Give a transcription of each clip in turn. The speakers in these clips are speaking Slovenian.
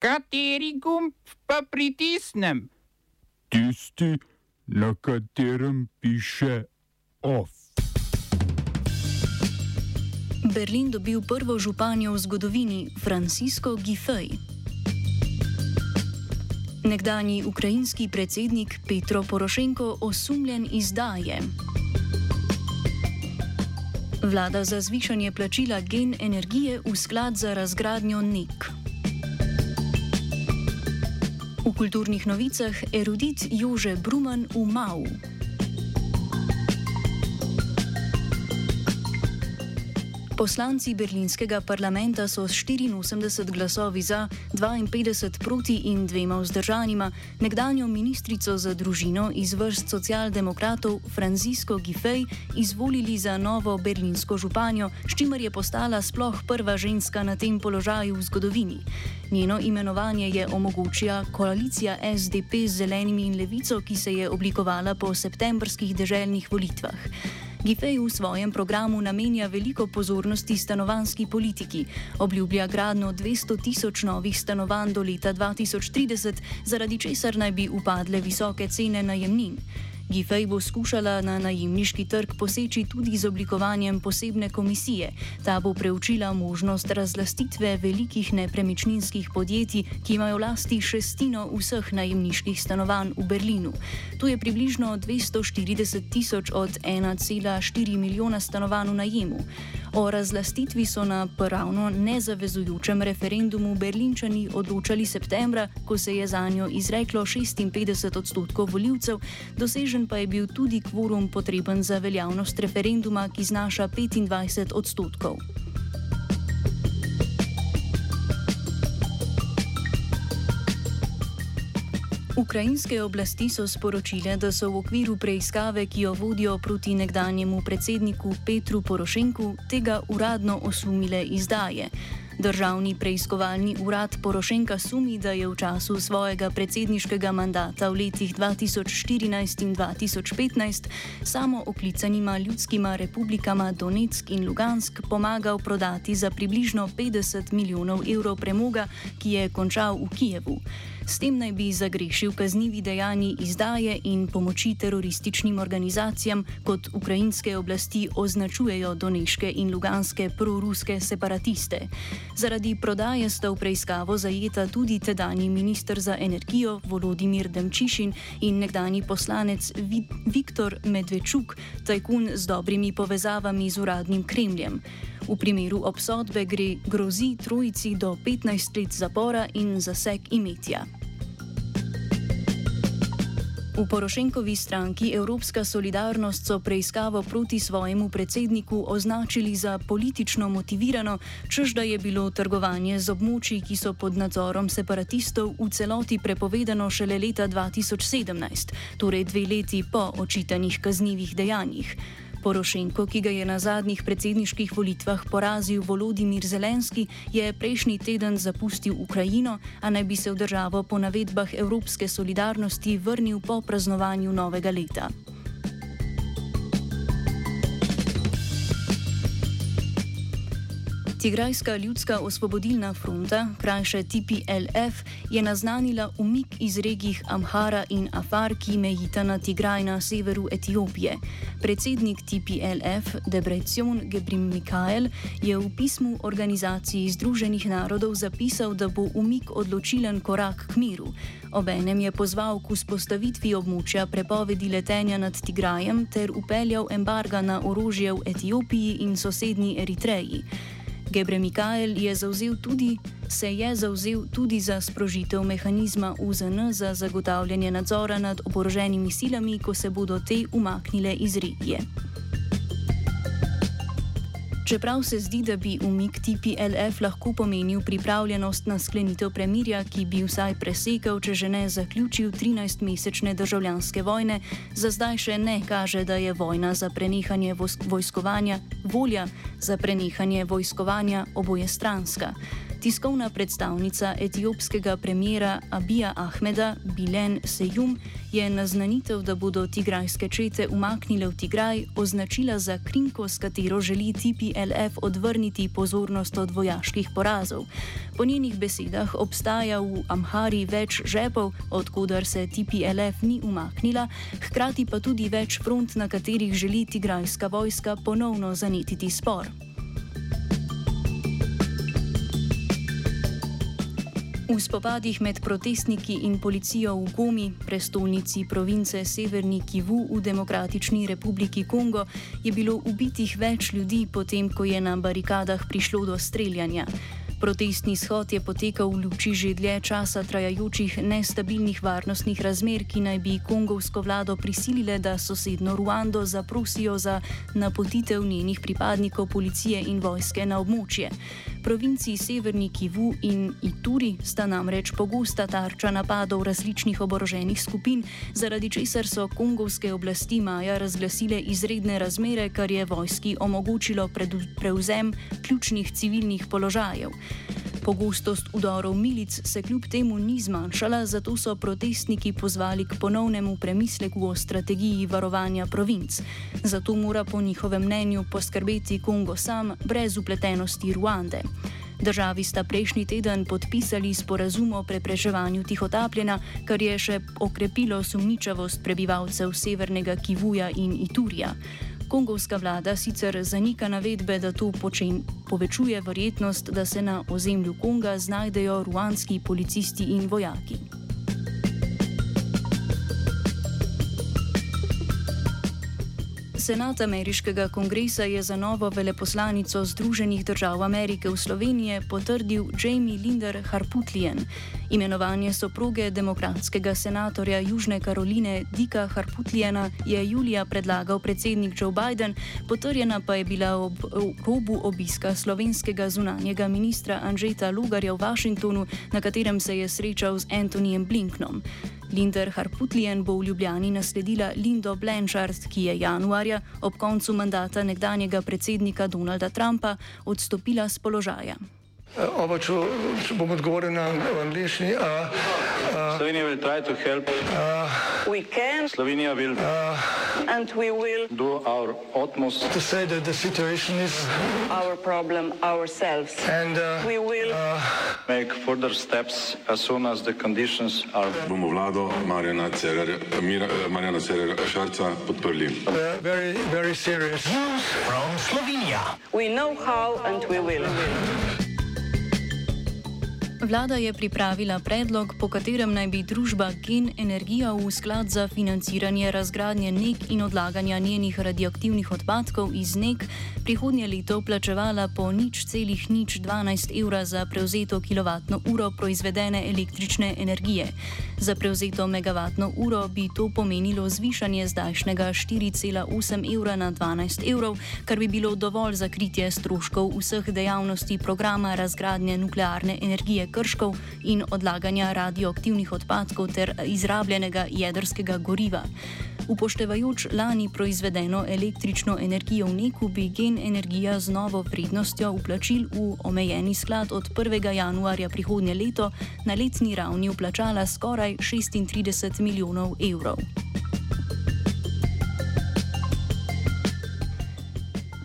Kateri gumb pa pritisnem? Tisti, na katerem piše OF. Berlin dobil prvo županjo v zgodovini, Francisco Giffey. Nekdani ukrajinski predsednik Petro Porošenko osumljen izdaje. Vlada za zvišanje plačila gen energije v sklad za razgradnjo NEK. V kulturnih novicah erudit Jože Bruman v Mau. Poslanci berlinskega parlamenta so s 84 glasovi za, 52 proti in dvema vzdržanima nekdanjo ministrico za družino iz vrst socialdemokratov Francisco Giffey izvolili za novo berlinsko županjo, s čimer je postala sploh prva ženska na tem položaju v zgodovini. Njeno imenovanje je omogočila koalicija SDP z zelenimi in levico, ki se je oblikovala po septembrskih deželnih volitvah. Gifej v svojem programu namenja veliko pozornosti stanovanski politiki, obljublja gradno 200 tisoč novih stanovanj do leta 2030, zaradi česar naj bi upadle visoke cene najemnin. Gifej bo skušala na najemniški trg poseči tudi z oblikovanjem posebne komisije. Ta bo preučila možnost razlastitve velikih nepremičninskih podjetij, ki imajo vlasti šestino vseh najemniških stanovanj v Berlinu. To je približno 240 tisoč od 1,4 milijona stanovanj v najemu. O razlastitvi so na pravno nezavezujočem referendumu Berlinčani odločali septembra, ko se je za njo izreklo 56 odstotkov voljivcev, dosežen pa je bil tudi kvorum potreben za veljavnost referenduma, ki znaša 25 odstotkov. Ukrajinske oblasti so sporočile, da so v okviru preiskave, ki jo vodijo proti nekdanjemu predsedniku Petru Porošenku, tega uradno osumile izdaje. Državni preiskovalni urad Porošenka sumi, da je v času svojega predsedniškega mandata v letih 2014 in 2015 samo oklicanima ljudskima republikama Donetsk in Lugansk pomagal prodati za približno 50 milijonov evrov premoga, ki je končal v Kijevu. S tem naj bi zagrešil kaznivi dejanji izdaje in pomoči terorističnim organizacijam, kot ukrajinske oblasti označujejo doneške in luganske proruske separatiste. Zaradi prodaje sta v preiskavo zajeta tudi tedajni minister za energijo Volodimir Demčišin in nekdani poslanec Viktor Medvečuk, tajkun z dobrimi povezavami z uradnim Kremljem. V primeru obsodbe gre grozi trojici do 15 let zapora in zaseg imetja. V Porošenkovi stranki Evropska solidarnost so preiskavo proti svojemu predsedniku označili za politično motivirano, čež da je bilo trgovanje z območji, ki so pod nadzorom separatistov, v celoti prepovedano šele leta 2017, torej dve leti po očitanih kaznjivih dejanjih. Porošenko, ki ga je na zadnjih predsedniških volitvah porazil Volodimir Zelenski, je prejšnji teden zapustil Ukrajino, a naj bi se v državo po navedbah Evropske solidarnosti vrnil po praznovanju novega leta. Tigrajska ljudska osvobodilna fronta, krajše TPLF, je naznanila umik iz regij Amhara in Afar, ki mejita na Tigraj na severu Etiopije. Predsednik TPLF, Debrecjon Gebrim Mikael, je v pismu Organizaciji Združenih narodov zapisal, da bo umik odločilen korak k miru. Obenem je pozval k vzpostavitvi območja prepovedi letenja nad Tigrajem ter upeljal embarga na orožje v Etiopiji in sosednji Eritreji. Gebre Mikael je tudi, se je zauzel tudi za sprožitev mehanizma UZN za zagotavljanje nadzora nad oboroženimi silami, ko se bodo te umaknile iz regije. Čeprav se zdi, da bi umik TPLF lahko pomenil pripravljenost na sklenitev premirja, ki bi vsaj presekal, če že ne zaključil 13-mesečne državljanske vojne, za zdaj še ne kaže, da je vojna za prenehanje vojskovanja, volja za prenehanje vojskovanja obojestranska. Tiskovna predstavnica etiopskega premijera Abija Ahmeda Bilen Sejum je naznanitev, da bodo tigrajske čete umaknile v Tigraj, označila za krinko, s katero želi TPLF odvrniti pozornost od vojaških porazov. Po njenih besedah obstaja v Amhari več žepov, odkudar se TPLF ni umaknila, hkrati pa tudi več front, na katerih želi tigrajska vojska ponovno zanetiti spor. V spopadih med protestniki in policijo v Gomi, prestolnici province Severni Kivu v Demokratični republiki Kongo, je bilo ubitih več ljudi, potem ko je na barikadah prišlo do streljanja. Protestni shod je potekal v luči že dlje časa trajajočih nestabilnih varnostnih razmer, ki naj bi kongovsko vlado prisilile, da sosedno Ruando zaprosijo za napotitev njenih pripadnikov policije in vojske na območje. Provinciji Severni Kivu in Ituri sta namreč pogosta tarča napadov različnih oboroženih skupin, zaradi česar so kongovske oblasti maja razglasile izredne razmere, kar je vojski omogočilo prevzem ključnih civilnih položajev. Pogostost udorov milic se kljub temu ni zmanjšala, zato so protestniki pozvali k ponovnemu premisleku o strategiji varovanja provinc. Zato mora po njihovem mnenju poskrbeti Kongo sam, brez upletenosti Ruande. Državi sta prejšnji teden podpisali sporazum o preprečevanju tihotapljena, kar je še okrepilo sumničavost prebivalcev severnega Kivuja in Iturija. Kongovska vlada sicer zanika navedbe, da to počen, povečuje verjetnost, da se na ozemlju Konga znajdejo ruanski policisti in vojaki. Senat ameriškega kongresa je za novo veleposlanico Združenih držav Amerike v Sloveniji potrdil Jamie Linder Harputlien. Imenovanje soproge demokratskega senatorja Južne Karoline Dika Harputliena je julija predlagal predsednik Joe Biden, potrjena pa je bila ob robu obiska slovenskega zunanjega ministra Anžeta Lugarja v Washingtonu, na katerem se je srečal z Antonijem Blinknom. Linder Harputlien bo v Ljubljani nasledila Lindo Blanchard, ki je januarja ob koncu mandata nekdanjega predsednika Donalda Trumpa odstopila z položaja. Oba, če, če bom odgovoril na angliški. Slovenija bo poskušala pomagati. Slovenija bo naredila naš utmost, da bo rekla, da je situacija naš problem, sami. In da bomo naredili nadaljnje korake, as soon as the conditions are. Bomo vlado Marjana Cererja Šarca podprli. Very, very serious. News from Slovenija. We know how and we will. Vlada je pripravila predlog, po katerem naj bi družba Gen Energija v sklad za financiranje razgradnje nek in odlaganja njenih radioaktivnih odpadkov iz nek prihodnje leto plačevala po nič celih nič 12 evra za prevzeto kilovatno uro proizvedene električne energije. Za prevzeto megavatno uro bi to pomenilo zvišanje zdajšnjega 4,8 evra na 12 evrov, kar bi bilo dovolj za kritje stroškov vseh dejavnosti programa razgradnje nuklearne energije krškov in odlaganja radioaktivnih odpadkov ter izrabljenega jedrskega goriva. Upoštevajoč lani proizvedeno električno energijo v neku, bi gen energija z novo vrednostjo uplačil v omejeni sklad od 1. januarja prihodnje leto na letni ravni uplačala skoraj 36 milijonov evrov.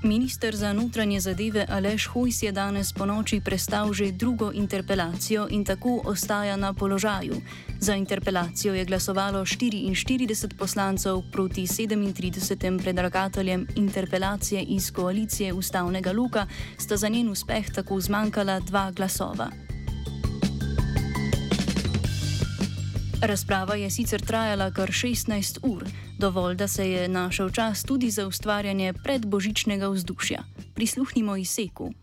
Ministr za notranje zadeve Aleš Hojs je danes po noči prestal že drugo interpelacijo in tako ostaja na položaju. Za interpelacijo je glasovalo 44 poslancev proti 37 predlagateljem interpelacije iz koalicije Ustavnega Luka, sta za njen uspeh tako zmanjkala dva glasova. Razprava je sicer trajala kar 16 ur, dovolj, da se je našel čas tudi za ustvarjanje predbožičnega vzdušja. Prisluhnimo izseku.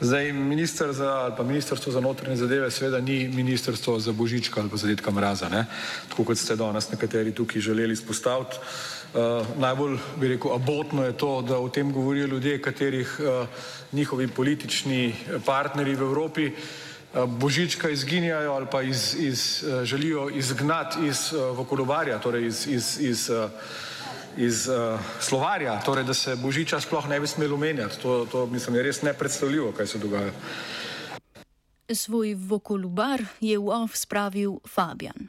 Zdaj, minister za, ali pa ministrstvo za notranje zadeve, seveda ni ministrstvo za božička ali pa za detka mraza, ne? tako kot ste danes nekateri tukaj želeli izpostaviti. Uh, najbolj bi rekel, abotno je to, da o tem govorijo ljudje, katerih uh, njihovi politični partnerji v Evropi uh, božička izginjajo ali pa iz, iz, želijo izgnati iz vokolovarja, torej iz, iz, iz, iz uh, slovarja, torej da se božiča sploh ne bi smelo menjati. To, to mislim, je res nepredstavljivo, kaj se dogaja. Svoj vokolubar je v off spravil Fabian.